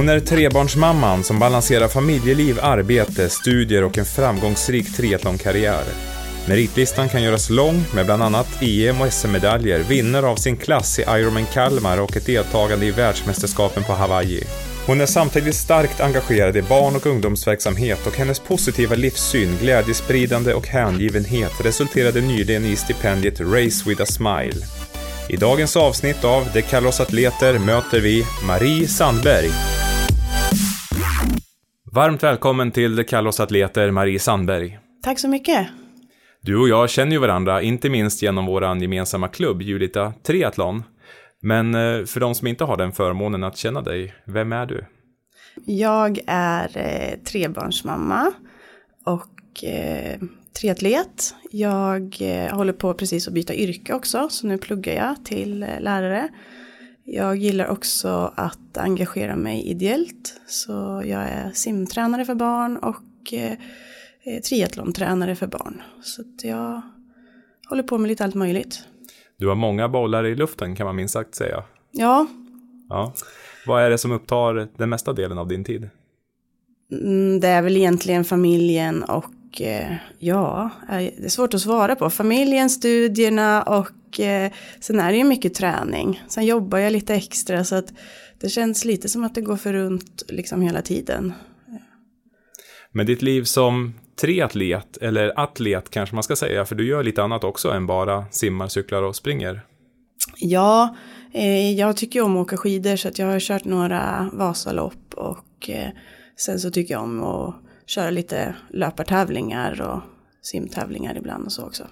Hon är trebarnsmamman som balanserar familjeliv, arbete, studier och en framgångsrik triathlonkarriär. Meritlistan kan göras lång med bland annat EM och SM-medaljer, vinnare av sin klass i Ironman Kalmar och ett deltagande i världsmästerskapen på Hawaii. Hon är samtidigt starkt engagerad i barn och ungdomsverksamhet och hennes positiva livssyn, glädjespridande och hängivenhet resulterade nyligen i stipendiet Race with a Smile. I dagens avsnitt av Det kallar oss atleter möter vi Marie Sandberg. Varmt välkommen till oss atleter, Marie Sandberg. Tack så mycket. Du och jag känner ju varandra, inte minst genom vår gemensamma klubb, Julita Triathlon. Men eh, för de som inte har den förmånen att känna dig, vem är du? Jag är eh, trebarnsmamma och eh, triatlet. Jag eh, håller på precis att byta yrke också, så nu pluggar jag till lärare. Jag gillar också att engagera mig ideellt, så jag är simtränare för barn och eh, eh triathlontränare för barn. Så jag håller på med lite allt möjligt. Du har många bollar i luften kan man minst sagt säga. Ja. ja. Vad är det som upptar den mesta delen av din tid? Mm, det är väl egentligen familjen och eh, ja, det är svårt att svara på. Familjen, studierna och eh, sen är det ju mycket träning. Sen jobbar jag lite extra så att det känns lite som att det går för runt liksom hela tiden. Men ditt liv som triatlet, eller atlet kanske man ska säga, för du gör lite annat också än bara simmar, cyklar och springer. Ja, eh, jag tycker om att åka skidor så att jag har kört några Vasalopp och eh, sen så tycker jag om att köra lite löpartävlingar och simtävlingar ibland och så också.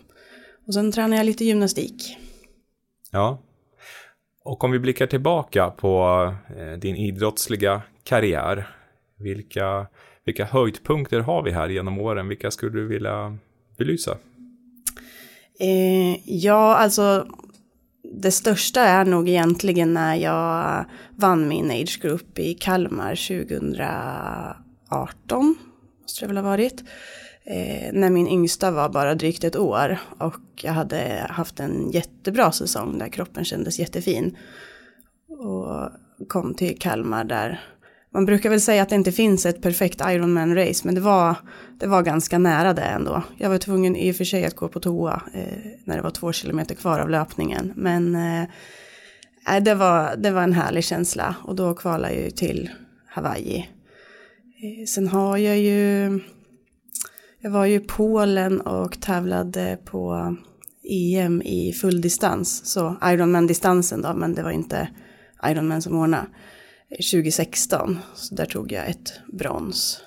Och sen tränar jag lite gymnastik. Ja, och om vi blickar tillbaka på eh, din idrottsliga karriär, vilka vilka höjdpunkter har vi här genom åren? Vilka skulle du vilja belysa? Eh, ja, alltså det största är nog egentligen när jag vann min age group i Kalmar 2018. Måste det väl ha varit. Eh, när min yngsta var bara drygt ett år. Och jag hade haft en jättebra säsong där kroppen kändes jättefin. Och kom till Kalmar där man brukar väl säga att det inte finns ett perfekt Ironman-race, men det var, det var ganska nära det ändå. Jag var tvungen i och för sig att gå på toa eh, när det var två kilometer kvar av löpningen, men eh, eh det, var, det var en härlig känsla och då kvalade jag ju till Hawaii. Eh, sen har jag ju, jag var ju i Polen och tävlade på EM i full distans, så Ironman-distansen då, men det var inte Ironman som ordnade. 2016. Så där tog jag ett brons.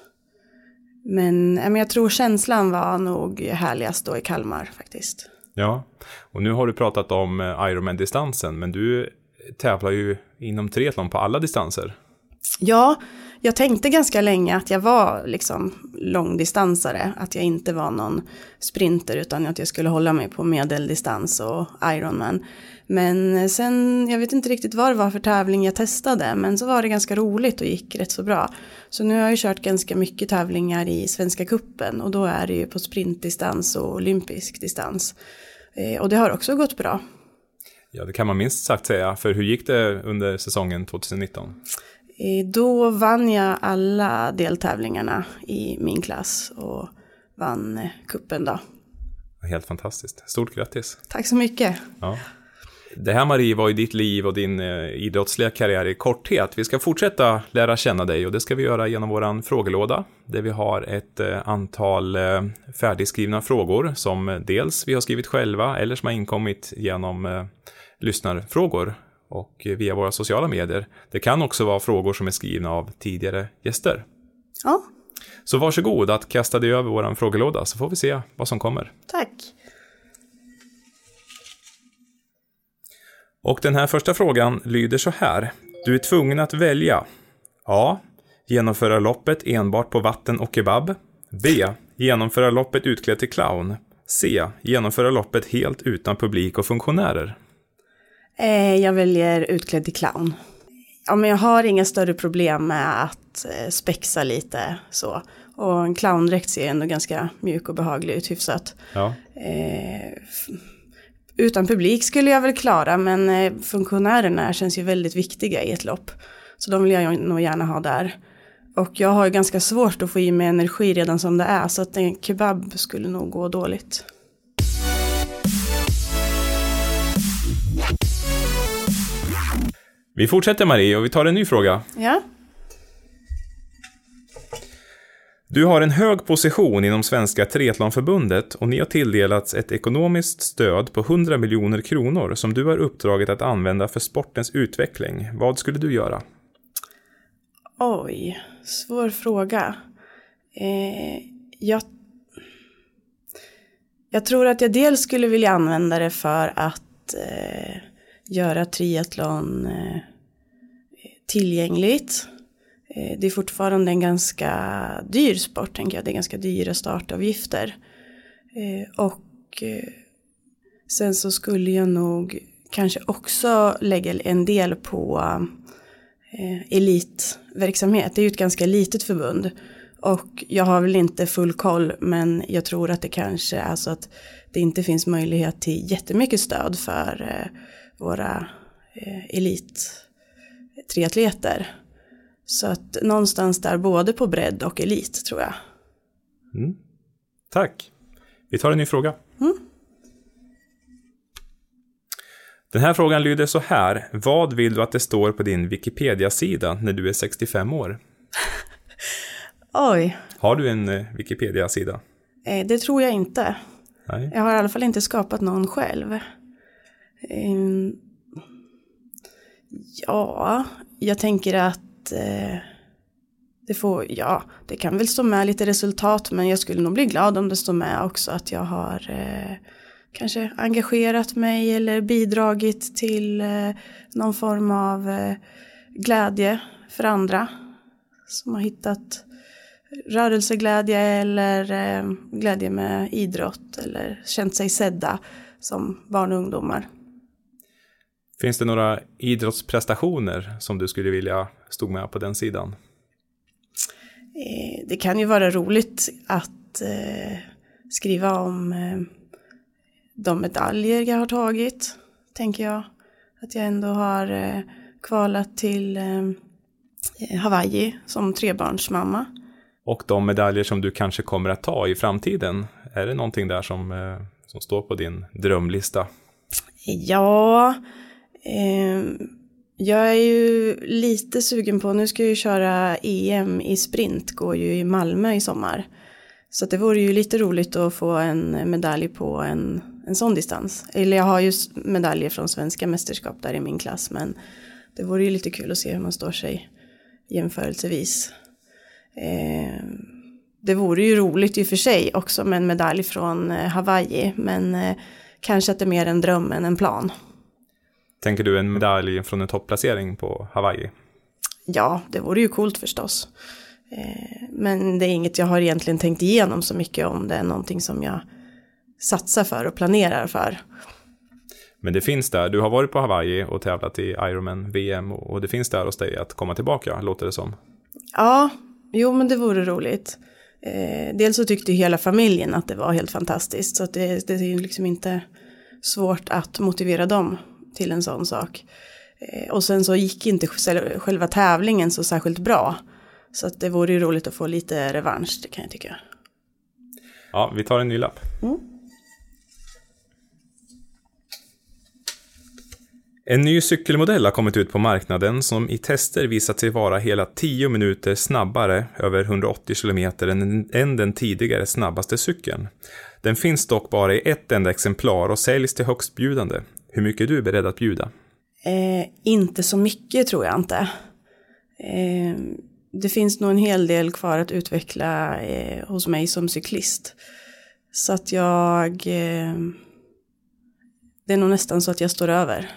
Men, men jag tror känslan var nog härligast då i Kalmar faktiskt. Ja, och nu har du pratat om eh, Ironman-distansen, men du tävlar ju inom triathlon på alla distanser. Ja, jag tänkte ganska länge att jag var liksom långdistansare, att jag inte var någon sprinter utan att jag skulle hålla mig på medeldistans och Ironman. Men sen, jag vet inte riktigt vad det var för tävling jag testade, men så var det ganska roligt och gick rätt så bra. Så nu har jag kört ganska mycket tävlingar i Svenska Kuppen och då är det ju på sprintdistans och olympisk distans. Eh, och det har också gått bra. Ja, det kan man minst sagt säga, för hur gick det under säsongen 2019? Eh, då vann jag alla deltävlingarna i min klass och vann eh, kuppen då. Helt fantastiskt. Stort grattis. Tack så mycket. Ja. Det här Marie var ju ditt liv och din eh, idrottsliga karriär i korthet. Vi ska fortsätta lära känna dig och det ska vi göra genom våran frågelåda. Där vi har ett antal färdigskrivna frågor som dels vi har skrivit själva eller som har inkommit genom lyssnarfrågor och via våra sociala medier. Det kan också vara frågor som är skrivna av tidigare gäster. Ja. Så varsågod att kasta dig över våran frågelåda så får vi se vad som kommer. Tack. Och den här första frågan lyder så här. Du är tvungen att välja. A. Genomföra loppet enbart på vatten och kebab. B. Genomföra loppet utklädd till clown. C. Genomföra loppet helt utan publik och funktionärer. Eh, jag väljer utklädd till clown. Ja, men jag har inga större problem med att eh, spexa lite så. Och en clowndräkt ser ändå ganska mjuk och behaglig ut hyfsat. Ja. Eh, utan publik skulle jag väl klara, men eh, funktionärerna känns ju väldigt viktiga i ett lopp. Så de vill jag nog gärna ha där. Och jag har ju ganska svårt att få i mig energi redan som det är, så att en kebab skulle nog gå dåligt. Vi fortsätter Marie och vi tar en ny fråga. Ja. Du har en hög position inom Svenska Triathlonförbundet och ni har tilldelats ett ekonomiskt stöd på 100 miljoner kronor som du har uppdraget att använda för sportens utveckling. Vad skulle du göra? Oj, svår fråga. Eh, jag, jag tror att jag dels skulle vilja använda det för att eh, göra triathlon eh, tillgängligt. Eh, det är fortfarande en ganska dyr sport, tänker jag. Det är ganska dyra startavgifter. Eh, och sen så skulle jag nog kanske också lägga en del på elitverksamhet. Det är ju ett ganska litet förbund. Och jag har väl inte full koll, men jag tror att det kanske är så att det inte finns möjlighet till jättemycket stöd för våra elittriatleter. Så att någonstans där både på bredd och elit tror jag. Mm. Tack. Vi tar en ny fråga. Mm. Den här frågan lyder så här. Vad vill du att det står på din Wikipedia-sida när du är 65 år? Oj. Har du en eh, Wikipedia-sida? Eh, det tror jag inte. Nej. Jag har i alla fall inte skapat någon själv. Ehm, ja, jag tänker att eh, det får, ja, det kan väl stå med lite resultat men jag skulle nog bli glad om det står med också att jag har eh, kanske engagerat mig eller bidragit till eh, någon form av glädje för andra som har hittat rörelseglädje eller glädje med idrott eller känt sig sedda som barn och ungdomar. Finns det några idrottsprestationer som du skulle vilja stod med på den sidan? Eh, det kan ju vara roligt att eh, skriva om eh, de medaljer jag har tagit, tänker jag. Att jag ändå har kvalat till Hawaii som trebarnsmamma. Och de medaljer som du kanske kommer att ta i framtiden, är det någonting där som, som står på din drömlista? Ja, eh, jag är ju lite sugen på, nu ska jag ju köra EM i sprint, går ju i Malmö i sommar. Så det vore ju lite roligt att få en medalj på en, en sån distans. Eller jag har ju medaljer från svenska mästerskap där i min klass, men det vore ju lite kul att se hur man står sig jämförelsevis. Eh, det vore ju roligt i och för sig också med en medalj från eh, Hawaii, men eh, kanske att det är mer en dröm än en plan. Tänker du en medalj från en topplacering på Hawaii? Ja, det vore ju coolt förstås. Eh, men det är inget jag har egentligen tänkt igenom så mycket om det är någonting som jag satsar för och planerar för. Men det finns där, du har varit på Hawaii och tävlat i Ironman VM och det finns där hos dig att komma tillbaka, låter det som. Ja, jo men det vore roligt. Eh, dels så tyckte hela familjen att det var helt fantastiskt så det, det är liksom inte svårt att motivera dem till en sån sak. Eh, och sen så gick inte själva tävlingen så särskilt bra. Så att det vore ju roligt att få lite revansch, det kan jag tycka. Ja, vi tar en ny lapp. Mm. En ny cykelmodell har kommit ut på marknaden som i tester visat sig vara hela 10 minuter snabbare över 180 km än den tidigare snabbaste cykeln. Den finns dock bara i ett enda exemplar och säljs till högstbjudande. Hur mycket är du beredd att bjuda? Eh, inte så mycket tror jag inte. Eh, det finns nog en hel del kvar att utveckla eh, hos mig som cyklist. Så att jag... Eh, det är nog nästan så att jag står över.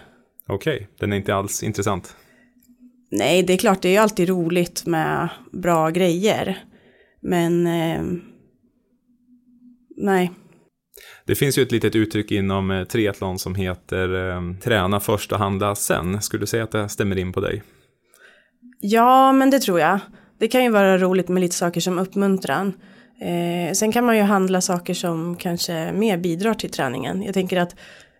Okej, okay. den är inte alls intressant. Nej, det är klart, det är ju alltid roligt med bra grejer. Men... Eh, nej, det finns ju ett litet uttryck inom eh, triathlon som heter ehm, träna först och handla sen. Skulle du säga att det stämmer in på dig? Ja, men det tror jag. Det kan ju vara roligt med lite saker som uppmuntran. Eh, sen kan man ju handla saker som kanske mer bidrar till träningen. Jag tänker att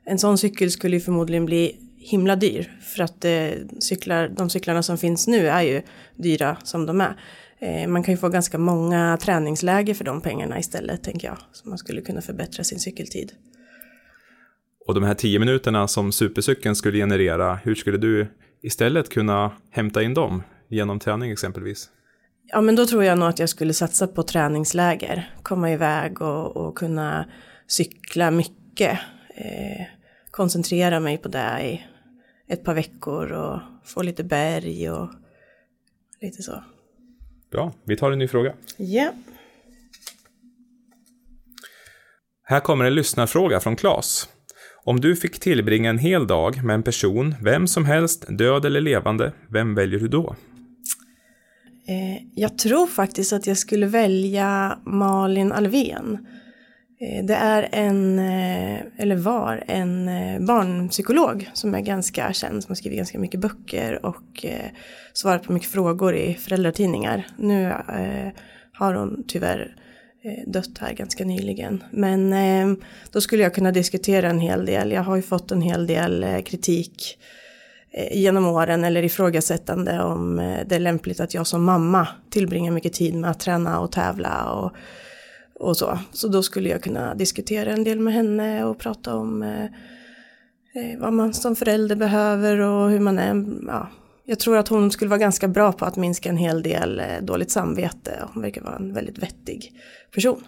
en sån cykel skulle ju förmodligen bli himla dyr. För att eh, cyklar, de cyklarna som finns nu är ju dyra som de är. Eh, man kan ju få ganska många träningsläger för de pengarna istället tänker jag. Så man skulle kunna förbättra sin cykeltid. Och de här tio minuterna som supercykeln skulle generera, hur skulle du istället kunna hämta in dem genom träning exempelvis? Ja men då tror jag nog att jag skulle satsa på träningsläger, komma iväg och, och kunna cykla mycket. Eh, koncentrera mig på det i ett par veckor och få lite berg och lite så. Bra, vi tar en ny fråga. Ja. Yeah. Här kommer en lyssnarfråga från Claes. Om du fick tillbringa en hel dag med en person, vem som helst, död eller levande, vem väljer du då? Eh, jag tror faktiskt att jag skulle välja Malin Alvén. Eh, det är en, eh, eller var, en eh, barnpsykolog som är ganska känd, som har skrivit ganska mycket böcker och svarat på mycket frågor i föräldratidningar. Nu har hon tyvärr dött här ganska nyligen. Men då skulle jag kunna diskutera en hel del. Jag har ju fått en hel del kritik genom åren eller ifrågasättande om det är lämpligt att jag som mamma tillbringar mycket tid med att träna och tävla och, och så. Så då skulle jag kunna diskutera en del med henne och prata om eh, vad man som förälder behöver och hur man är. Ja. Jag tror att hon skulle vara ganska bra på att minska en hel del dåligt samvete. Hon verkar vara en väldigt vettig person.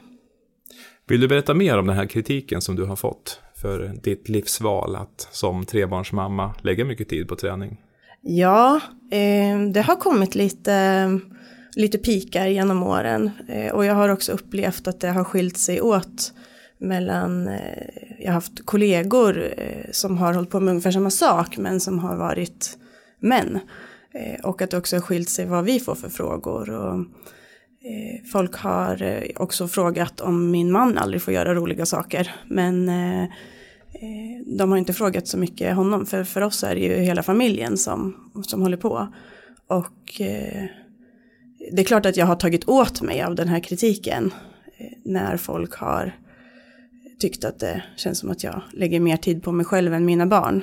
Vill du berätta mer om den här kritiken som du har fått? för ditt livsval att som trebarnsmamma lägga mycket tid på träning? Ja, eh, det har kommit lite, lite pikar genom åren eh, och jag har också upplevt att det har skilt sig åt mellan, eh, jag har haft kollegor eh, som har hållit på med ungefär samma sak men som har varit män. Och att det också har skilt sig vad vi får för frågor. Och, folk har också frågat om min man aldrig får göra roliga saker. Men de har inte frågat så mycket honom, för för oss är det ju hela familjen som, som håller på. Och det är klart att jag har tagit åt mig av den här kritiken eh, när folk har tyckt att det känns som att jag lägger mer tid på mig själv än mina barn.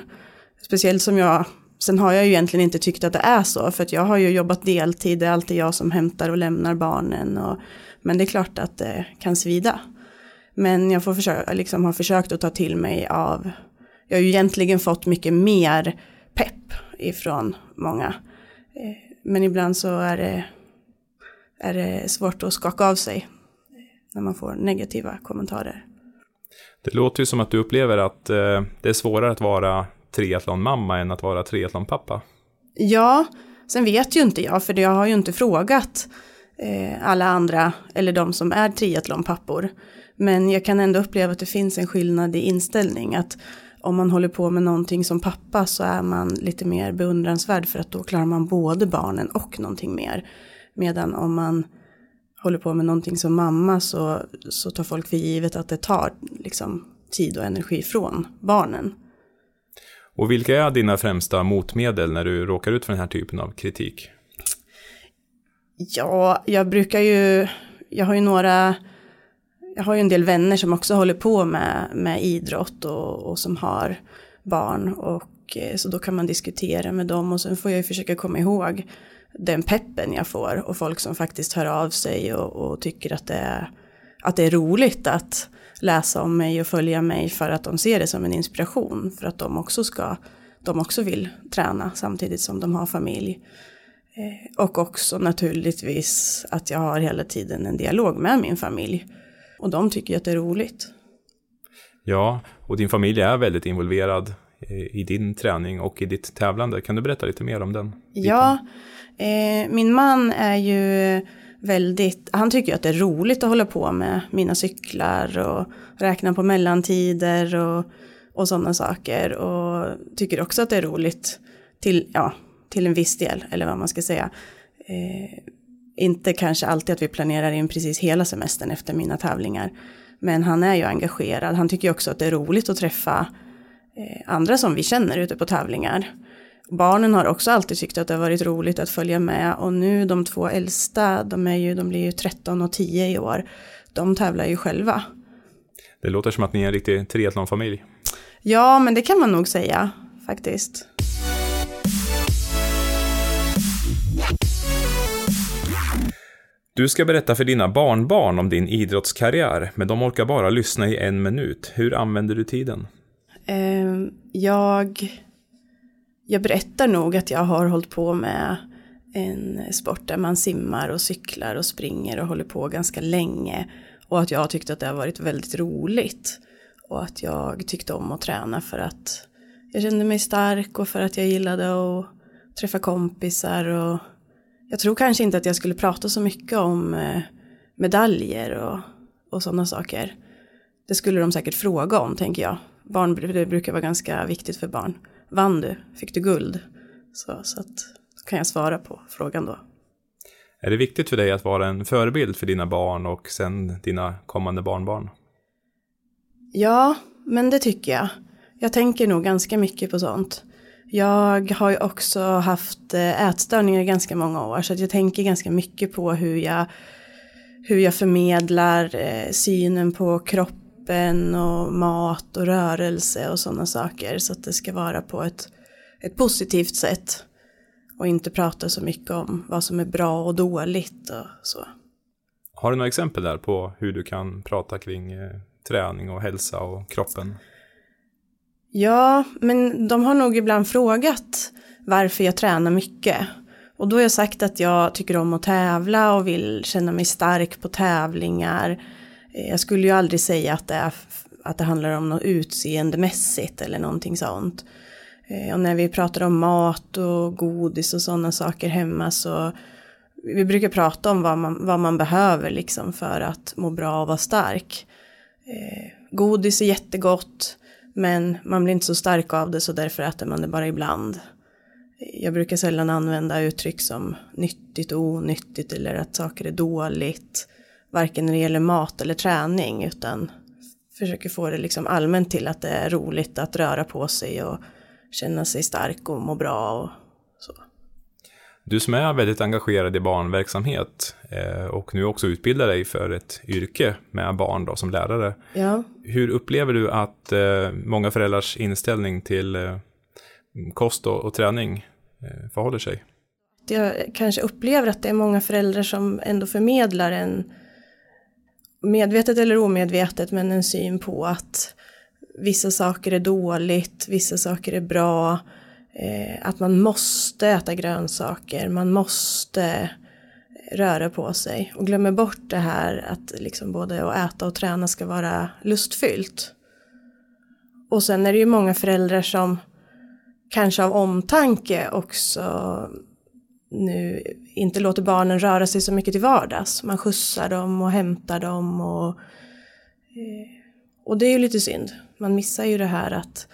Speciellt som jag, sen har jag ju egentligen inte tyckt att det är så, för att jag har ju jobbat deltid, det är alltid jag som hämtar och lämnar barnen. Och, men det är klart att det kan svida. Men jag får försöka, liksom har försökt att ta till mig av, jag har ju egentligen fått mycket mer pepp ifrån många. Eh, men ibland så är det, är det svårt att skaka av sig när man får negativa kommentarer. Det låter ju som att du upplever att eh, det är svårare att vara triathlonmamma än att vara triathlonpappa. Ja, sen vet ju inte jag, för jag har ju inte frågat eh, alla andra, eller de som är triathlonpappor. Men jag kan ändå uppleva att det finns en skillnad i inställning. Att om man håller på med någonting som pappa så är man lite mer beundransvärd för att då klarar man både barnen och någonting mer. Medan om man håller på med någonting som mamma så, så tar folk för givet att det tar liksom, tid och energi från barnen. Och vilka är dina främsta motmedel när du råkar ut för den här typen av kritik? Ja, jag brukar ju, jag har ju några jag har ju en del vänner som också håller på med, med idrott och, och som har barn. Och eh, så då kan man diskutera med dem och sen får jag ju försöka komma ihåg den peppen jag får och folk som faktiskt hör av sig och, och tycker att det, är, att det är roligt att läsa om mig och följa mig för att de ser det som en inspiration för att de också ska, de också vill träna samtidigt som de har familj. Eh, och också naturligtvis att jag har hela tiden en dialog med min familj och de tycker att det är roligt. Ja, och din familj är väldigt involverad i din träning och i ditt tävlande. Kan du berätta lite mer om den? Biten? Ja, eh, min man är ju väldigt, han tycker att det är roligt att hålla på med mina cyklar och räkna på mellantider och, och sådana saker. Och tycker också att det är roligt till, ja, till en viss del, eller vad man ska säga. Eh, inte kanske alltid att vi planerar in precis hela semestern efter mina tävlingar. Men han är ju engagerad. Han tycker också att det är roligt att träffa eh, andra som vi känner ute på tävlingar. Barnen har också alltid tyckt att det har varit roligt att följa med och nu de två äldsta, de, är ju, de blir ju 13 och 10 i år, de tävlar ju själva. Det låter som att ni är en riktig triathlonfamilj. Ja, men det kan man nog säga. faktiskt. Du ska berätta för dina barnbarn om din idrottskarriär, men de orkar bara lyssna i en minut. Hur använder du tiden? Ehm, jag, jag berättar nog att jag har hållit på med en sport där man simmar och cyklar och springer och håller på ganska länge. Och att jag tyckte att det har varit väldigt roligt. Och att jag tyckte om att träna för att jag kände mig stark och för att jag gillade att träffa kompisar. Och jag tror kanske inte att jag skulle prata så mycket om eh, medaljer och, och sådana saker. Det skulle de säkert fråga om, tänker jag. Barn, det brukar vara ganska viktigt för barn. Vann du? Fick du guld? Så, så att, då kan jag svara på frågan då. Är det viktigt för dig att vara en förebild för dina barn och sen dina kommande barnbarn? Ja, men det tycker jag. Jag tänker nog ganska mycket på sånt. Jag har ju också haft eh, ätstörningar i ganska många år så jag tänker ganska mycket på hur jag, hur jag förmedlar eh, synen på kroppen och mat och rörelse och sådana saker så att det ska vara på ett, ett positivt sätt och inte prata så mycket om vad som är bra och dåligt och så. Har du några exempel där på hur du kan prata kring eh, träning och hälsa och kroppen? Ja, men de har nog ibland frågat varför jag tränar mycket. Och då har jag sagt att jag tycker om att tävla och vill känna mig stark på tävlingar. Eh, jag skulle ju aldrig säga att det, är, att det handlar om något utseendemässigt eller någonting sånt. Eh, och när vi pratar om mat och godis och sådana saker hemma så vi brukar prata om vad man, vad man behöver liksom för att må bra och vara stark. Eh, godis är jättegott men man blir inte så stark av det så därför äter man det bara ibland. Eh, jag brukar sällan använda uttryck som nyttigt och onyttigt eller att saker är dåligt. Varken när det gäller mat eller träning utan försöker få det liksom allmänt till att det är roligt att röra på sig och känna sig stark och må bra och så. Du som är väldigt engagerad i barnverksamhet eh, och nu också utbildar dig för ett yrke med barn då, som lärare. Ja. Hur upplever du att eh, många föräldrars inställning till eh, kost och, och träning förhåller sig? Jag kanske upplever att det är många föräldrar som ändå förmedlar en medvetet eller omedvetet men en syn på att vissa saker är dåligt, vissa saker är bra, eh, att man måste äta grönsaker, man måste röra på sig och glömmer bort det här att liksom både att äta och träna ska vara lustfyllt. Och sen är det ju många föräldrar som kanske av omtanke också nu inte låter barnen röra sig så mycket till vardags. Man skjutsar dem och hämtar dem och, eh, och det är ju lite synd. Man missar ju det här att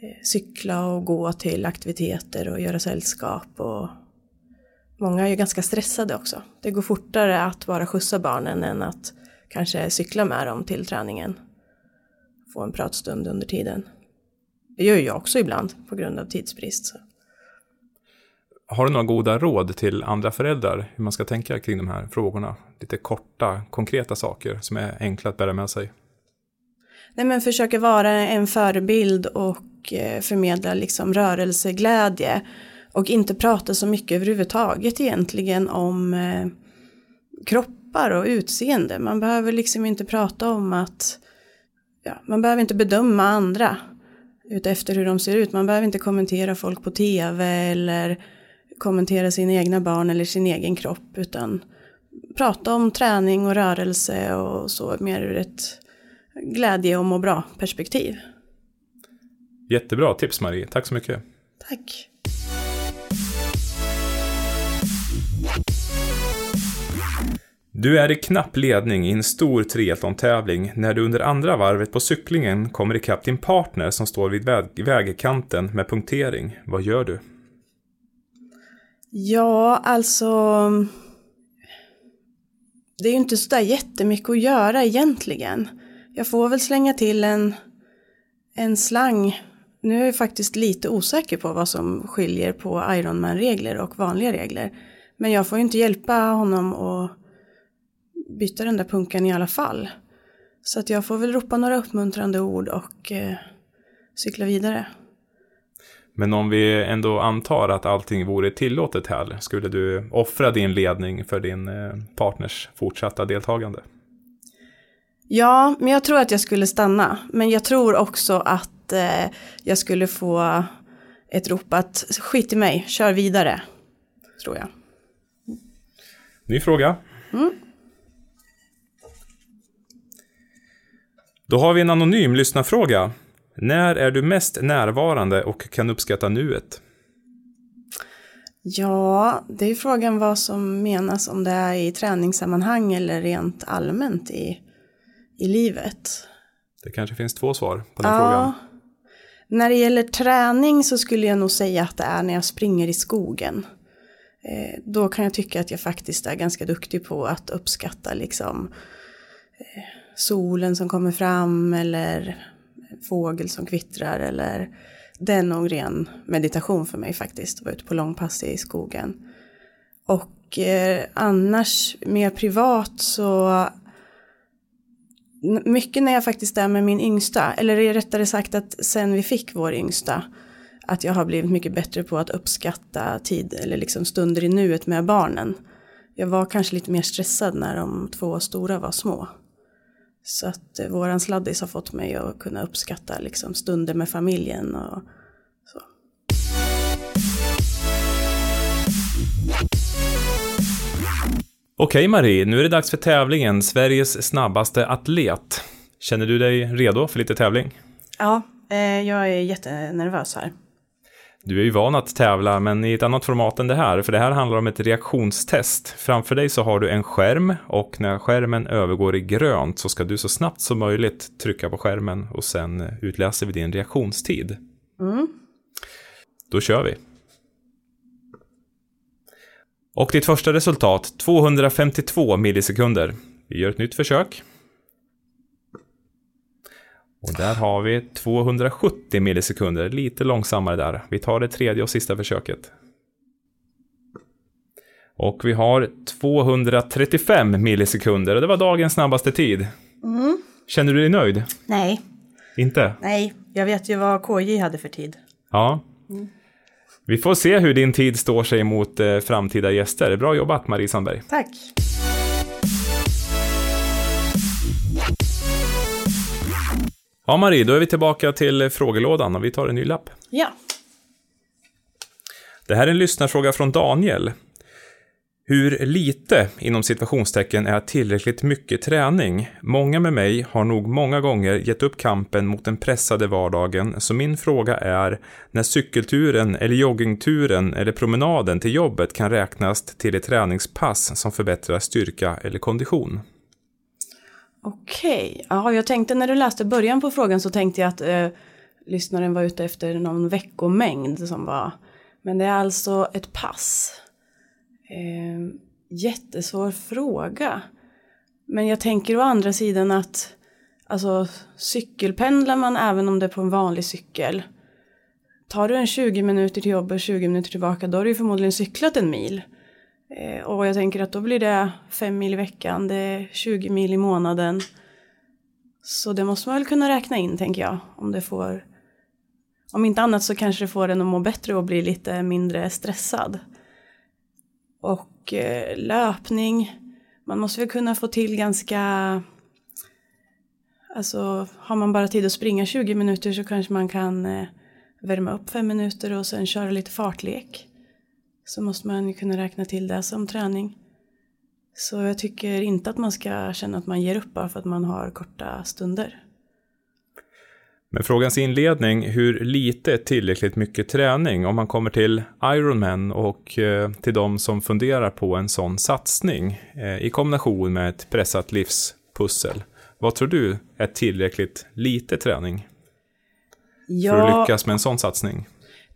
eh, cykla och gå till aktiviteter och göra sällskap. Och många är ju ganska stressade också. Det går fortare att bara skjutsa barnen än att kanske cykla med dem till träningen. Få en pratstund under tiden. Det gör jag också ibland på grund av tidsbrist. Har du några goda råd till andra föräldrar hur man ska tänka kring de här frågorna? Lite korta, konkreta saker som är enkla att bära med sig. Nej men försöka vara en förebild och eh, förmedla liksom rörelseglädje. Och inte prata så mycket överhuvudtaget egentligen om eh, kroppar och utseende. Man behöver liksom inte prata om att, ja, man behöver inte bedöma andra utefter hur de ser ut. Man behöver inte kommentera folk på tv eller kommentera sina egna barn eller sin egen kropp utan prata om träning och rörelse och så mer ur ett glädje och må bra perspektiv. Jättebra tips Marie, tack så mycket. Tack. Du är i knapp ledning i en stor triathlon-tävling när du under andra varvet på cyklingen kommer ikapp din partner som står vid väg vägkanten med punktering. Vad gör du? Ja, alltså... Det är ju inte sådär jättemycket att göra egentligen. Jag får väl slänga till en, en slang. Nu är jag faktiskt lite osäker på vad som skiljer på Ironman-regler och vanliga regler. Men jag får ju inte hjälpa honom att byta den där punkan i alla fall. Så att jag får väl ropa några uppmuntrande ord och eh, cykla vidare. Men om vi ändå antar att allting vore tillåtet här, skulle du offra din ledning för din eh, partners fortsatta deltagande? Ja, men jag tror att jag skulle stanna. Men jag tror också att eh, jag skulle få ett rop att skit i mig, kör vidare. Tror jag. Ny fråga. Mm. Då har vi en anonym lyssnarfråga. När är du mest närvarande och kan uppskatta nuet? Ja, det är frågan vad som menas om det är i träningssammanhang eller rent allmänt i, i livet. Det kanske finns två svar på den ja, frågan. När det gäller träning så skulle jag nog säga att det är när jag springer i skogen. Eh, då kan jag tycka att jag faktiskt är ganska duktig på att uppskatta liksom eh, solen som kommer fram eller fågel som kvittrar eller det är nog ren meditation för mig faktiskt, att vara ute på långpass i skogen. Och eh, annars mer privat så mycket när jag faktiskt är med min yngsta, eller rättare sagt att sen vi fick vår yngsta, att jag har blivit mycket bättre på att uppskatta tid eller liksom stunder i nuet med barnen. Jag var kanske lite mer stressad när de två stora var små. Så att eh, våran sladdis har fått mig att kunna uppskatta liksom stunder med familjen och så. Okej Marie, nu är det dags för tävlingen Sveriges snabbaste atlet. Känner du dig redo för lite tävling? Ja, eh, jag är jättenervös här. Du är ju van att tävla, men i ett annat format än det här, för det här handlar om ett reaktionstest. Framför dig så har du en skärm och när skärmen övergår i grönt så ska du så snabbt som möjligt trycka på skärmen och sen utläser vi din reaktionstid. Mm. Då kör vi. Och ditt första resultat, 252 millisekunder. Vi gör ett nytt försök. Och där har vi 270 millisekunder, lite långsammare där. Vi tar det tredje och sista försöket. Och vi har 235 millisekunder och det var dagens snabbaste tid. Mm. Känner du dig nöjd? Nej. Inte? Nej, jag vet ju vad KJ hade för tid. Ja. Mm. Vi får se hur din tid står sig mot eh, framtida gäster. Bra jobbat Marie Sandberg. Tack. Ja, Marie, då är vi tillbaka till frågelådan och vi tar en ny lapp. Ja. Det här är en lyssnarfråga från Daniel. Hur lite, inom situationstecken, är tillräckligt mycket träning? Många med mig har nog många gånger gett upp kampen mot den pressade vardagen, så min fråga är när cykelturen eller joggingturen eller promenaden till jobbet kan räknas till ett träningspass som förbättrar styrka eller kondition? Okej, okay. ja, jag tänkte när du läste början på frågan så tänkte jag att eh, lyssnaren var ute efter någon veckomängd som var, men det är alltså ett pass. Eh, jättesvår fråga. Men jag tänker å andra sidan att alltså cykelpendlar man även om det är på en vanlig cykel. Tar du en 20 minuter till jobbet och 20 minuter tillbaka då har du ju förmodligen cyklat en mil. Eh, och jag tänker att då blir det fem mil i veckan, det är 20 mil i månaden. Så det måste man väl kunna räkna in tänker jag. Om det får, om inte annat så kanske det får en att må bättre och bli lite mindre stressad. Och eh, löpning, man måste väl kunna få till ganska, alltså har man bara tid att springa 20 minuter så kanske man kan eh, värma upp fem minuter och sen köra lite fartlek så måste man ju kunna räkna till det som träning. Så jag tycker inte att man ska känna att man ger upp bara för att man har korta stunder. Men frågans inledning, hur lite är tillräckligt mycket träning? Om man kommer till Ironman och eh, till de som funderar på en sån satsning eh, i kombination med ett pressat livspussel. Vad tror du är tillräckligt lite träning? Ja, för att lyckas med en sån satsning?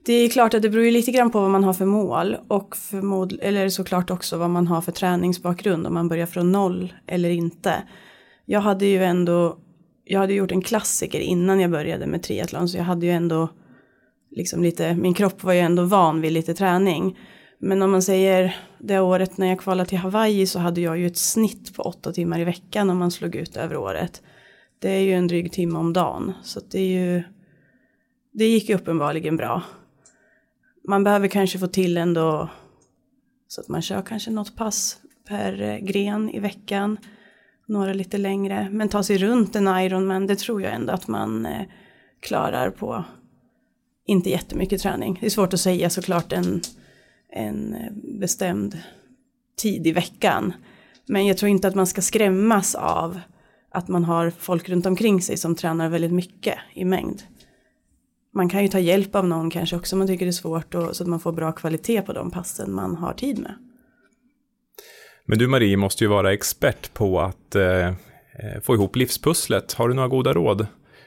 Det är klart att det beror ju lite grann på vad man har för mål och förmod, eller såklart också vad man har för träningsbakgrund om man börjar från noll eller inte. Jag hade ju ändå, jag hade gjort en klassiker innan jag började med triathlon så jag hade ju ändå liksom lite, min kropp var ju ändå van vid lite träning. Men om man säger det året när jag kvalade till Hawaii så hade jag ju ett snitt på åtta timmar i veckan om man slog ut över året. Det är ju en dryg timme om dagen så det är ju, det gick ju uppenbarligen bra man behöver kanske få till ändå så att man kör kanske något pass per eh, gren i veckan. Några lite längre. Men ta sig runt en Ironman, det tror jag ändå att man eh, klarar på inte jättemycket träning. Det är svårt att säga såklart en, en eh, bestämd tid i veckan. Men jag tror inte att man ska skrämmas av att man har folk runt omkring sig som tränar väldigt mycket i mängd. Man kan ju ta hjälp av någon kanske också om man tycker det är svårt och, så att man får bra kvalitet på de passen man har tid med. Men du Marie måste ju vara expert på att eh, få ihop livspusslet. Har du några goda råd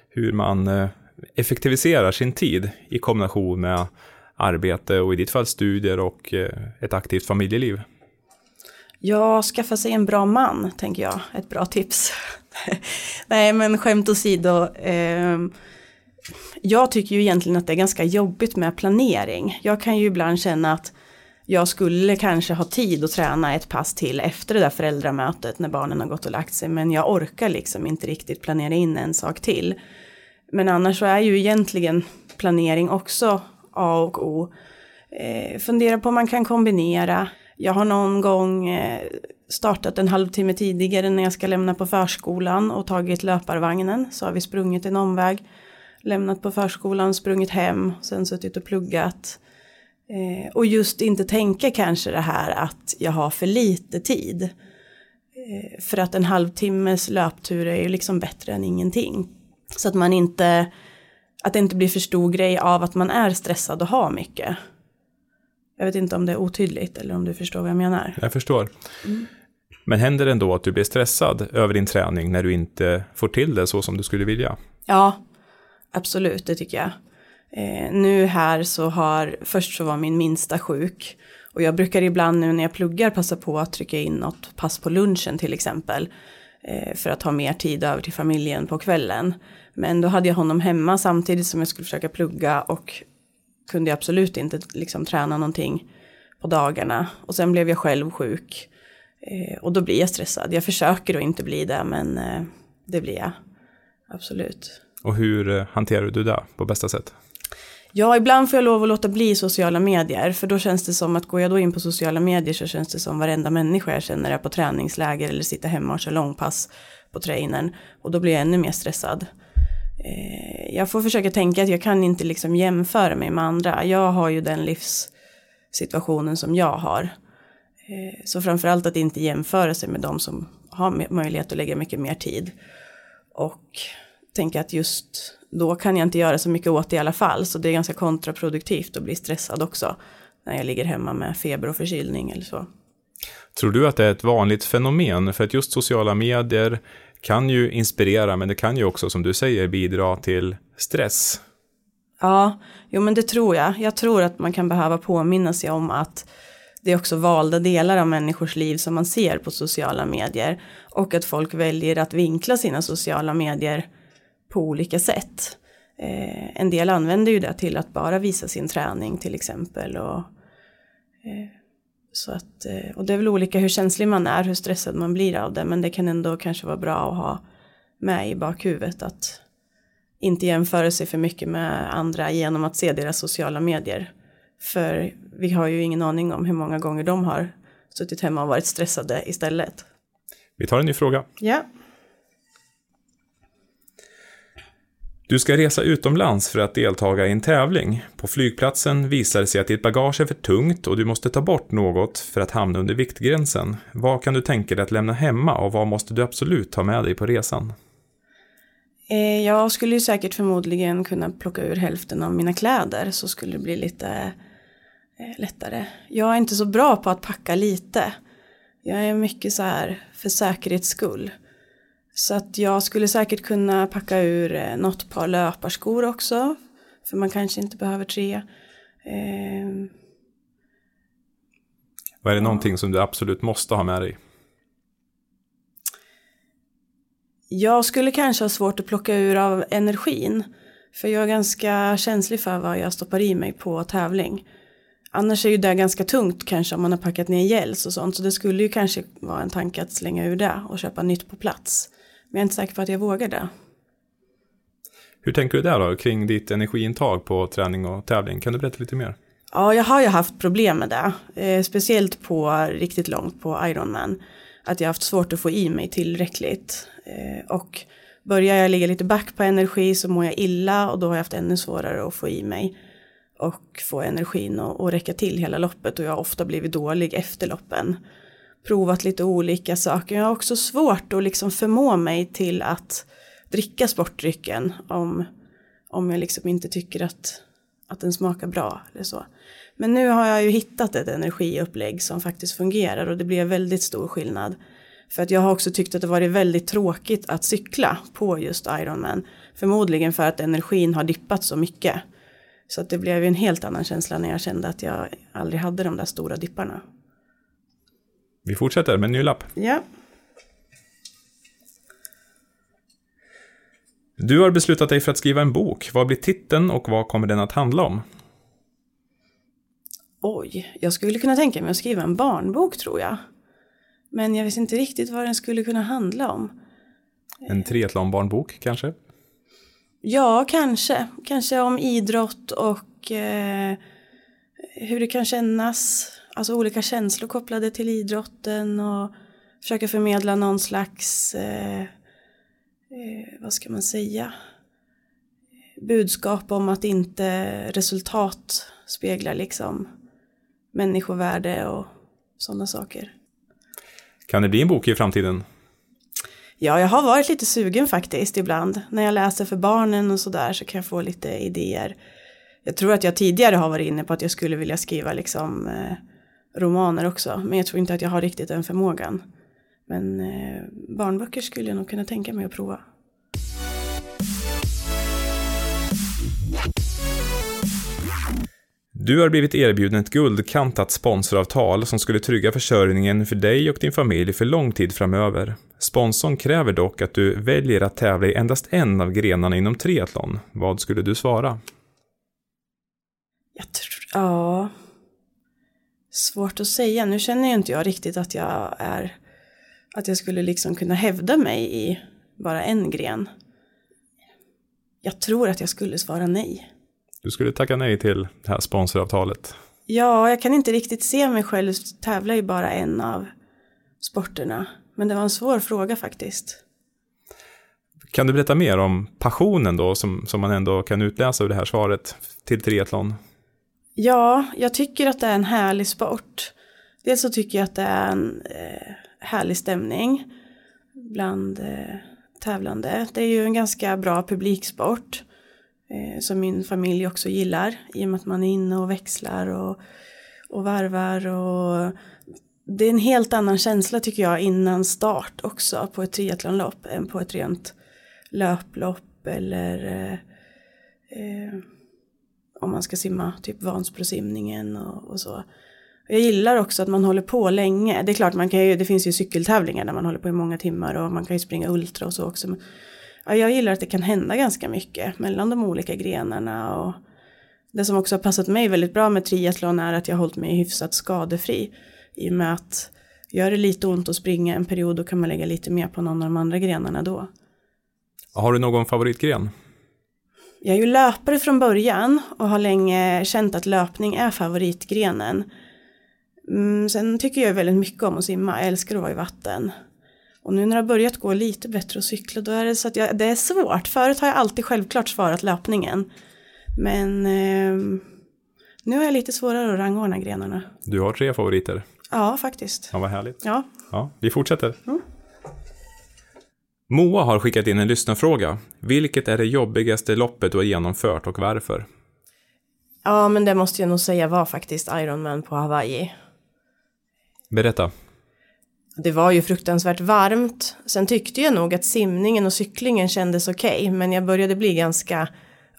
hur man eh, effektiviserar sin tid i kombination med arbete och i ditt fall studier och eh, ett aktivt familjeliv? Ja, skaffa sig en bra man, tänker jag. Ett bra tips. Nej, men skämt åsido. Eh, jag tycker ju egentligen att det är ganska jobbigt med planering. Jag kan ju ibland känna att jag skulle kanske ha tid att träna ett pass till efter det där föräldramötet när barnen har gått och lagt sig. Men jag orkar liksom inte riktigt planera in en sak till. Men annars så är ju egentligen planering också A och O. Eh, fundera på om man kan kombinera. Jag har någon gång eh, startat en halvtimme tidigare när jag ska lämna på förskolan och tagit löparvagnen. Så har vi sprungit en omväg. Lämnat på förskolan, sprungit hem, sen suttit och pluggat. Eh, och just inte tänka kanske det här att jag har för lite tid. Eh, för att en halvtimmes löptur är ju liksom bättre än ingenting. Så att man inte, att det inte blir för stor grej av att man är stressad och har mycket. Jag vet inte om det är otydligt eller om du förstår vad jag menar. Jag förstår. Mm. Men händer det ändå att du blir stressad över din träning när du inte får till det så som du skulle vilja? Ja, absolut, det tycker jag. Eh, nu här så har, först så var min minsta sjuk. Och jag brukar ibland nu när jag pluggar passa på att trycka in något pass på lunchen till exempel. Eh, för att ha mer tid över till familjen på kvällen. Men då hade jag honom hemma samtidigt som jag skulle försöka plugga och kunde jag absolut inte liksom träna någonting på dagarna. Och sen blev jag själv sjuk. Eh, och då blir jag stressad. Jag försöker att inte bli det men eh, det blir jag. Absolut. Och hur eh, hanterar du det på bästa sätt? Ja, ibland får jag lov att låta bli sociala medier. För då känns det som att går jag då in på sociala medier så känns det som varenda människa jag känner är på träningsläger eller sitter hemma och kör långpass på trainern. Och då blir jag ännu mer stressad. Eh, jag får försöka tänka att jag kan inte liksom jämföra mig med andra. Jag har ju den livssituationen som jag har. Eh, så framförallt att inte jämföra sig med de som har möjlighet att lägga mycket mer tid. Och tänka att just då kan jag inte göra så mycket åt det i alla fall. Så det är ganska kontraproduktivt att bli stressad också. När jag ligger hemma med feber och förkylning eller så. Tror du att det är ett vanligt fenomen? För att just sociala medier kan ju inspirera, men det kan ju också, som du säger, bidra till stress. Ja, jo men det tror jag. Jag tror att man kan behöva påminna sig om att det är också valda delar av människors liv som man ser på sociala medier. Och att folk väljer att vinkla sina sociala medier på olika sätt. Eh, en del använder ju det till att bara visa sin träning till exempel. Och, eh, så att, eh, och det är väl olika hur känslig man är, hur stressad man blir av det. Men det kan ändå kanske vara bra att ha med i bakhuvudet att inte jämföra sig för mycket med andra genom att se deras sociala medier. För vi har ju ingen aning om hur många gånger de har suttit hemma och varit stressade istället. Vi tar en ny fråga. Ja. Du ska resa utomlands för att deltaga i en tävling. På flygplatsen visar det sig att ditt bagage är för tungt och du måste ta bort något för att hamna under viktgränsen. Vad kan du tänka dig att lämna hemma och vad måste du absolut ta med dig på resan? Eh, jag skulle ju säkert förmodligen kunna plocka ur hälften av mina kläder så skulle det bli lite eh, lättare. Jag är inte så bra på att packa lite. Jag är mycket så här för säkerhets skull. Så att jag skulle säkert kunna packa ur eh, något par löparskor också. För man kanske inte behöver tre. Eh, Vad är det någonting som du absolut måste ha med dig? Jag skulle kanske ha svårt att plocka ur av energin. För jag är ganska känslig för vad jag stoppar i mig på tävling. Annars är ju det ganska tungt kanske om man har packat ner gels och sånt. Så det skulle ju kanske vara en tanke att slänga ur det och köpa nytt på plats. Men jag är inte säker på att jag vågar det. Hur tänker du där då, kring ditt energiintag på träning och tävling? Kan du berätta lite mer? Ja, jag har ju haft problem med det. Eh, speciellt på riktigt långt på Ironman. Att jag har haft svårt att få i mig tillräckligt. Eh, och börjar jag ligga lite back på energi så mår jag illa och då har jag haft ännu svårare att få i mig. Och få energin att, att räcka till hela loppet och jag har ofta blivit dålig efter loppen. Provat lite olika saker. Jag har också svårt att liksom förmå mig till att dricka sportdrycken om, om jag liksom inte tycker att, att den smakar bra eller så. Men nu har jag ju hittat ett energiupplägg som faktiskt fungerar och det blir väldigt stor skillnad. För att jag har också tyckt att det varit väldigt tråkigt att cykla på just Ironman. Förmodligen för att energin har dippat så mycket. Så att det blev ju en helt annan känsla när jag kände att jag aldrig hade de där stora dipparna. Vi fortsätter med en ny lapp. Ja. Du har beslutat dig för att skriva en bok. Vad blir titeln och vad kommer den att handla om? Oj, jag skulle kunna tänka mig att skriva en barnbok tror jag. Men jag vet inte riktigt vad den skulle kunna handla om. En triathlonbarnbok kanske? Ja, kanske. Kanske om idrott och eh, hur det kan kännas. Alltså olika känslor kopplade till idrotten och försöka förmedla någon slags, eh, eh, vad ska man säga, budskap om att inte resultat speglar liksom människovärde och sådana saker. Kan det bli en bok i framtiden? Ja, jag har varit lite sugen faktiskt ibland. När jag läser för barnen och sådär så kan jag få lite idéer. Jag tror att jag tidigare har varit inne på att jag skulle vilja skriva liksom eh, romaner också. Men jag tror inte att jag har riktigt den förmågan. Men eh, barnböcker skulle jag nog kunna tänka mig att prova. Du har blivit erbjuden ett guldkantat sponsoravtal som skulle trygga försörjningen för dig och din familj för lång tid framöver. Sponsorn kräver dock att du väljer att tävla i endast en av grenarna inom triathlon. Vad skulle du svara? Jag tror, ja. Svårt att säga. Nu känner ju inte jag riktigt att jag är, att jag skulle liksom kunna hävda mig i bara en gren. Jag tror att jag skulle svara nej. Du skulle tacka nej till det här sponsoravtalet. Ja, jag kan inte riktigt se mig själv tävla i bara en av sporterna. Men det var en svår fråga faktiskt. Kan du berätta mer om passionen då, som, som man ändå kan utläsa ur det här svaret till triathlon? Ja, jag tycker att det är en härlig sport. Dels så tycker jag att det är en eh, härlig stämning bland eh, tävlande. Det är ju en ganska bra publiksport eh, som min familj också gillar i och med att man är inne och växlar och, och varvar och det är en helt annan känsla tycker jag innan start också på ett triathlonlopp än på ett rent löplopp eller eh, eh, om man ska simma typ Vansbrosimningen och, och så. Jag gillar också att man håller på länge. Det är klart, man kan ju, det finns ju cykeltävlingar där man håller på i många timmar och man kan ju springa ultra och så också. Men, ja, jag gillar att det kan hända ganska mycket mellan de olika grenarna. Och det som också har passat mig väldigt bra med triathlon är att jag har hållit mig hyfsat skadefri. I och med att gör det lite ont att springa en period då kan man lägga lite mer på någon av de andra grenarna då. Har du någon favoritgren? Jag är ju löpare från början och har länge känt att löpning är favoritgrenen. Mm, sen tycker jag väldigt mycket om att simma, jag älskar att vara i vatten. Och nu när det har börjat gå lite bättre att cykla då är det så att jag, det är svårt. Förut har jag alltid självklart svarat löpningen. Men eh, nu har jag lite svårare att rangordna grenarna. Du har tre favoriter. Ja, faktiskt. Ja, vad härligt. Ja. Ja, vi fortsätter. Mm. Moa har skickat in en lyssnarfråga. Vilket är det jobbigaste loppet du har genomfört och varför? ja, men det måste jag nog säga var faktiskt Ironman på Hawaii. Berätta. Det var ju fruktansvärt varmt. Sen tyckte jag nog att simningen och cyklingen kändes okej. men jag började bli ganska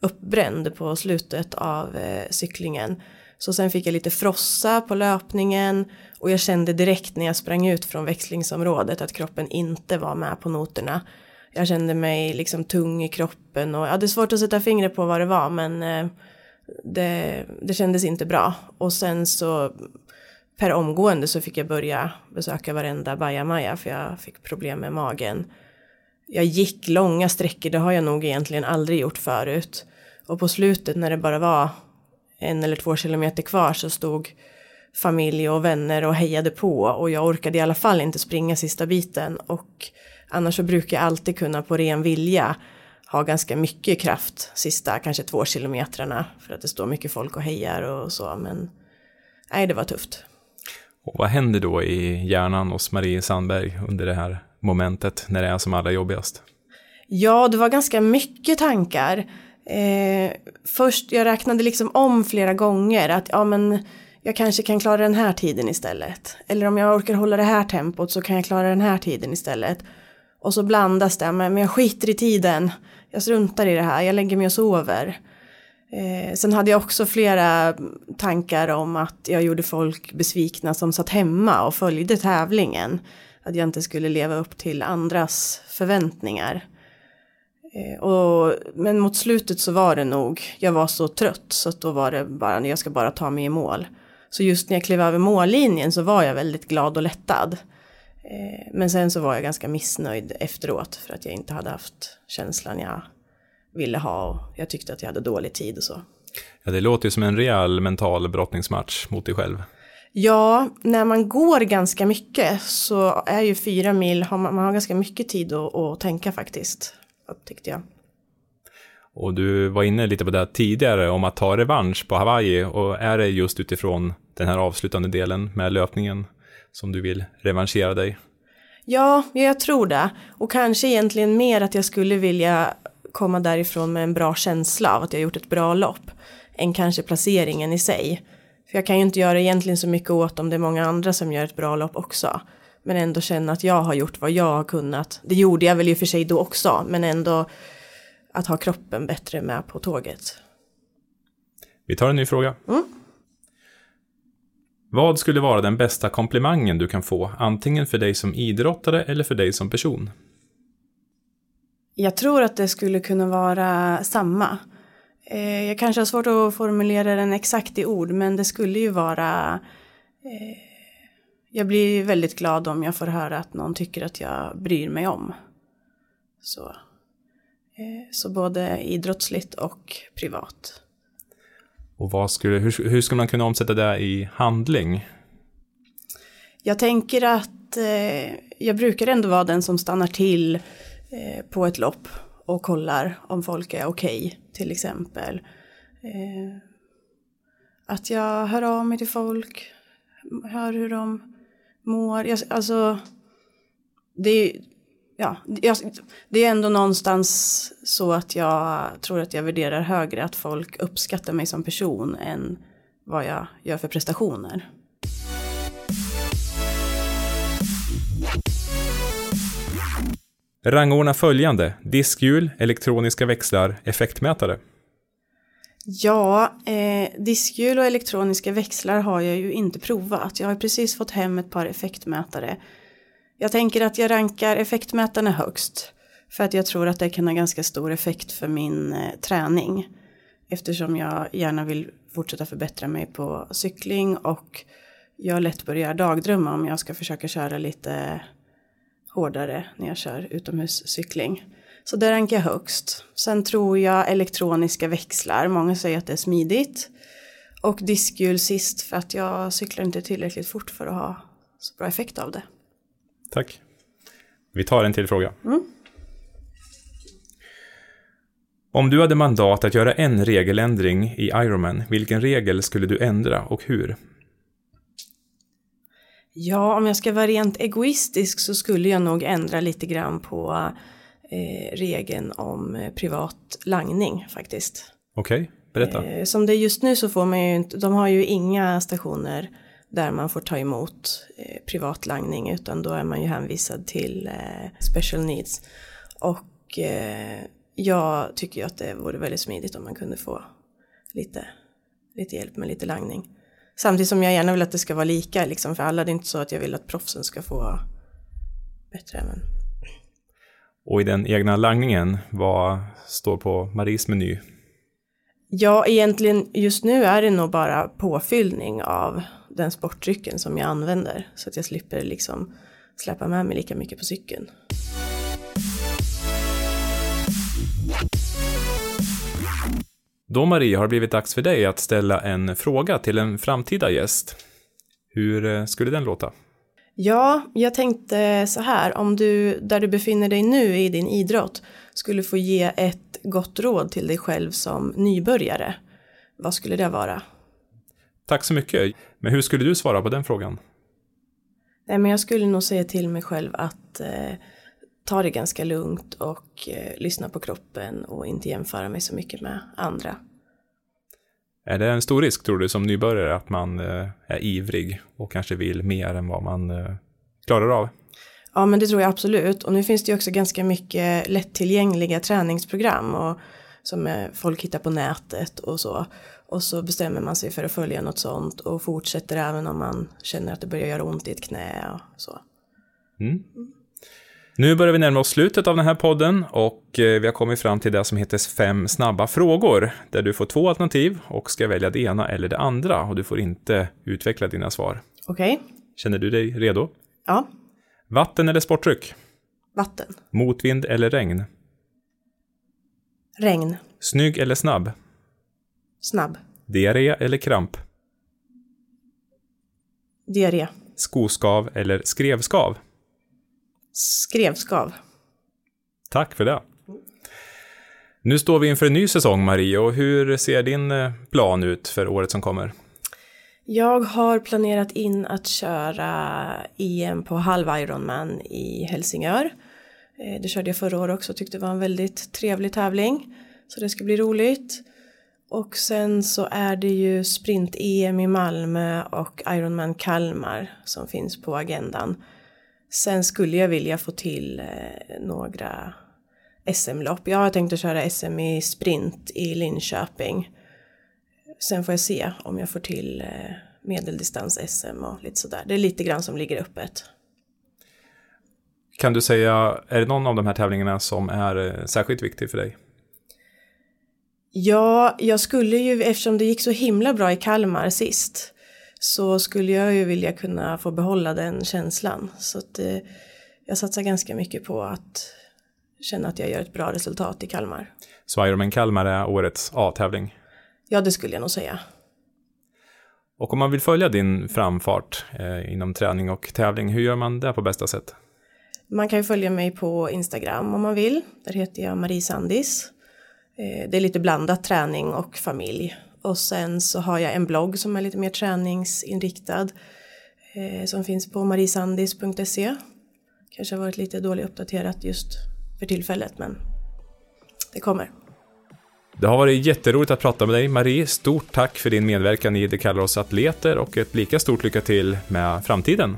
uppbränd på slutet av eh, cyklingen. Så sen fick jag lite frossa på löpningen. Och jag kände direkt när jag sprang ut från växlingsområdet att kroppen inte var med på noterna. Jag kände mig liksom tung i kroppen och jag hade svårt att sätta fingret på vad det var men eh, det, det kändes inte bra. Och sen så per omgående så fick jag börja besöka varenda bajamaja för jag fick problem med magen. Jag gick långa sträckor, det har jag nog egentligen aldrig gjort förut. Och på slutet när det bara var en eller två kilometer kvar så stod familj och vänner och hejade på och jag orkade i alla fall inte springa sista biten och annars så brukar jag alltid kunna på ren vilja ha ganska mycket kraft sista kanske två kilometrarna för att det står mycket folk och hejar och så men nej det var tufft. Och vad händer då i hjärnan hos Marie Sandberg under det här momentet när det är som allra jobbigast? Ja, det var ganska mycket tankar. Eh, först, jag räknade liksom om flera gånger att ja men jag kanske kan klara den här tiden istället. Eller om jag orkar hålla det här tempot så kan jag klara den här tiden istället. Och så blandas det, men jag skiter i tiden. Jag struntar i det här, jag lägger mig och sover. Eh, sen hade jag också flera tankar om att jag gjorde folk besvikna som satt hemma och följde tävlingen. Att jag inte skulle leva upp till andras förväntningar. Eh, och, men mot slutet så var det nog, jag var så trött så att då var det bara, jag ska bara ta mig i mål. Så just när jag klev över mållinjen så var jag väldigt glad och lättad. Eh, men sen så var jag ganska missnöjd efteråt för att jag inte hade haft känslan jag ville ha och jag tyckte att jag hade dålig tid och så. Ja, det låter ju som en rejäl mental brottningsmatch mot dig själv. Ja, när man går ganska mycket så är ju fyra mil, man, har ganska mycket tid att, att tänka faktiskt, upptäckte jag. Och du var inne lite på det tidigare om att ta revansch på Hawaii och är det just utifrån den här avslutande delen med löpningen som du vill revanschera dig? Ja, jag tror det. Och kanske egentligen mer att jag skulle vilja komma därifrån med en bra känsla av att jag gjort ett bra lopp än kanske placeringen i sig. För jag kan ju inte göra egentligen så mycket åt om det är många andra som gör ett bra lopp också. Men ändå känna att jag har gjort vad jag har kunnat. Det gjorde jag väl i och för sig då också, men ändå att ha kroppen bättre med på tåget. Vi tar en ny fråga. Mm. Vad skulle vara den bästa komplimangen du kan få, antingen för dig som idrottare eller för dig som person? Jag tror att det skulle kunna vara samma. Eh, jag kanske har svårt att formulera den exakt i ord, men det skulle ju vara... Eh, jag blir väldigt glad om jag får höra att någon tycker att jag bryr mig om. Så, så både idrottsligt och privat. Och vad skulle, hur, hur ska man kunna omsätta det i handling? Jag tänker att eh, jag brukar ändå vara den som stannar till eh, på ett lopp och kollar om folk är okej, okay, till exempel. Eh, att jag hör av mig till folk, hör hur de mår. Jag, alltså, det, ja, det är ändå någonstans så att jag tror att jag värderar högre att folk uppskattar mig som person än vad jag gör för prestationer. Rangordna följande. Diskhjul, elektroniska växlar, effektmätare. Ja, eh, diskhjul och elektroniska växlar har jag ju inte provat. Jag har precis fått hem ett par effektmätare jag tänker att jag rankar effektmätarna högst. För att jag tror att det kan ha ganska stor effekt för min eh, träning. Eftersom jag gärna vill fortsätta förbättra mig på cykling och jag lätt börjar dagdrömma om jag ska försöka köra lite hårdare när jag kör utomhuscykling. Så det rankar jag högst. Sen tror jag elektroniska växlar, många säger att det är smidigt. Och diskhjul sist för att jag cyklar inte tillräckligt fort för att ha så bra effekt av det. Tack. Vi tar en till fråga. Mm. Om du hade mandat att göra en regeländring i Ironman, vilken regel skulle du ändra och hur? Ja, om jag ska vara rent egoistisk så skulle jag nog ändra lite grann på eh, regeln om eh, privat langning faktiskt. Okej, okay, berätta. Eh, som det är just nu så får man ju inte, de har ju inga stationer där man får ta emot eh, privatlangning utan då är man ju hänvisad till eh, special needs. Och eh, jag tycker ju att det vore väldigt smidigt om man kunde få lite, lite hjälp med lite langning. Samtidigt som jag gärna vill att det ska vara lika liksom för alla. Det är inte så att jag vill att proffsen ska få bättre. Men... Och i den egna langningen, vad står på Maries meny? Ja, egentligen just nu är det nog bara påfyllning av den sportdrycken som jag använder så att jag slipper liksom släppa med mig lika mycket på cykeln. Då Marie har det blivit dags för dig att ställa en fråga till en framtida gäst. Hur eh, skulle den låta? Ja, jag tänkte så här, om du där du befinner dig nu i din idrott skulle få ge ett gott råd till dig själv som nybörjare, vad skulle det vara? Tack så mycket. Men hur skulle du svara på den frågan? Nej, men jag skulle nog säga till mig själv att eh, ta det ganska lugnt och eh, lyssna på kroppen och inte jämföra mig så mycket med andra. Är det en stor risk tror du som nybörjare att man eh, är ivrig och kanske vill mer än vad man eh, klarar av? Ja, men det tror jag absolut. Och nu finns det ju också ganska mycket lättillgängliga träningsprogram och som eh, folk hittar på nätet och så. Och så bestämmer man sig för att följa något sånt och fortsätter även om man känner att det börjar göra ont i ett knä och så. Mm. Nu börjar vi närma oss slutet av den här podden och eh, vi har kommit fram till det som heter fem snabba frågor, där du får två alternativ och ska välja det ena eller det andra och du får inte utveckla dina svar. Okej. Okay. Känner du dig redo? Ja. Vatten eller sportdryck? Vatten. Motvind eller regn? Regn. Snygg eller snabb? Snabb. Diarré eller kramp? Diarré. Skoskav eller skrevskav? Skrevskav. Tack för det. Nu står vi inför en ny säsong, Marie, och hur ser din eh, plan ut för året som kommer? Jag har planerat in att köra EM på halv Ironman i Helsingör. Eh, det körde jag förra året också och tyckte det var en väldigt trevlig tävling. Så det ska bli roligt. Och sen så är det ju sprint-EM i Malmö och Ironman Kalmar som finns på agendan. Sen skulle jag vilja få till eh, några SM-lopp. Jag har tänkt att köra SM i sprint i Linköping. Sen får jag se om jag får till eh, medeldistans-SM och lite sådär. Det är lite grann som ligger öppet. Kan du säga, är det någon av de här tävlingarna som är eh, särskilt viktig för dig? Ja, jag skulle ju, eftersom det gick så himla bra i Kalmar sist, så skulle jag ju vilja kunna få behålla den känslan. Så att eh, jag satsar ganska mycket på att känna att jag gör ett bra resultat i Kalmar. Så Ironman Kalmar är årets A-tävling? Ja, det skulle jag nog säga. Och om man vill följa din framfart eh, inom träning och tävling, hur gör man det på bästa sätt? Man kan ju följa mig på Instagram om man vill. Där heter jag Marie Sandis. Eh, det är lite blandat träning och familj. Och sen så har jag en blogg som är lite mer träningsinriktad. Eh, som finns på marisandis.se. Kanske har varit lite dåligt uppdaterat just för tillfället men det kommer. Det har varit jätteroligt att prata med dig Marie. Stort tack för din medverkan i Det kallar oss atleter och ett lika stort lycka till med framtiden.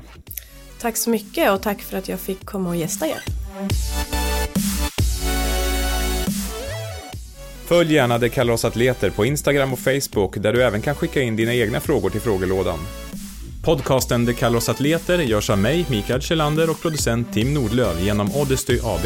Tack så mycket och tack för att jag fick komma och gästa er. Följ gärna Det kallar oss atleter på Instagram och Facebook där du även kan skicka in dina egna frågor till frågelådan. Podcasten Det kallar oss atleter görs av mig, Mikael Kjellander och producent Tim Nordlöf genom Oddesty AB.